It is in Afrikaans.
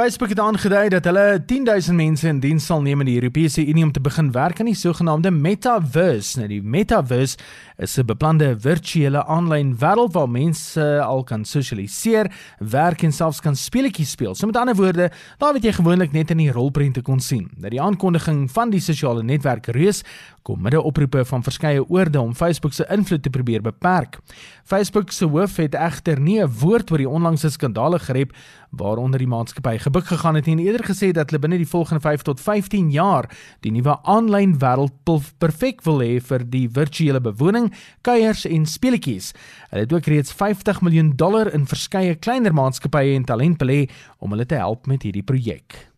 Facebook het aangedui dat hulle 10000 mense in diens sal neem in die Europese Unie om te begin werk aan die sogenaamde metaverse. Nou die metaverse is 'n beplande virtuele aanlyn wêreld waar mense al kan sosialiseer, werk en selfs kan speletjies speel. So met ander woorde, daar wat jy gewoonlik net in die rolprente kon sien. Nou die aankondiging van die sosiale netwerk reus kom midde oproepe van verskeie oorde om Facebook se invloed te probeer beperk. Facebook se hoof het egter nie 'n woord oor die onlangse skandale gerep waaronder die maatskappy gebuk gegaan het en eerder gesê dat hulle binne die volgende 5 tot 15 jaar die nuwe aanlyn wêreld perfek wil hê vir die virtuele bewoning, kuiers en speletjies. Hulle het ook reeds 50 miljoen dollar in verskeie kleiner maatskappye en talent belê om hulle te help met hierdie projek.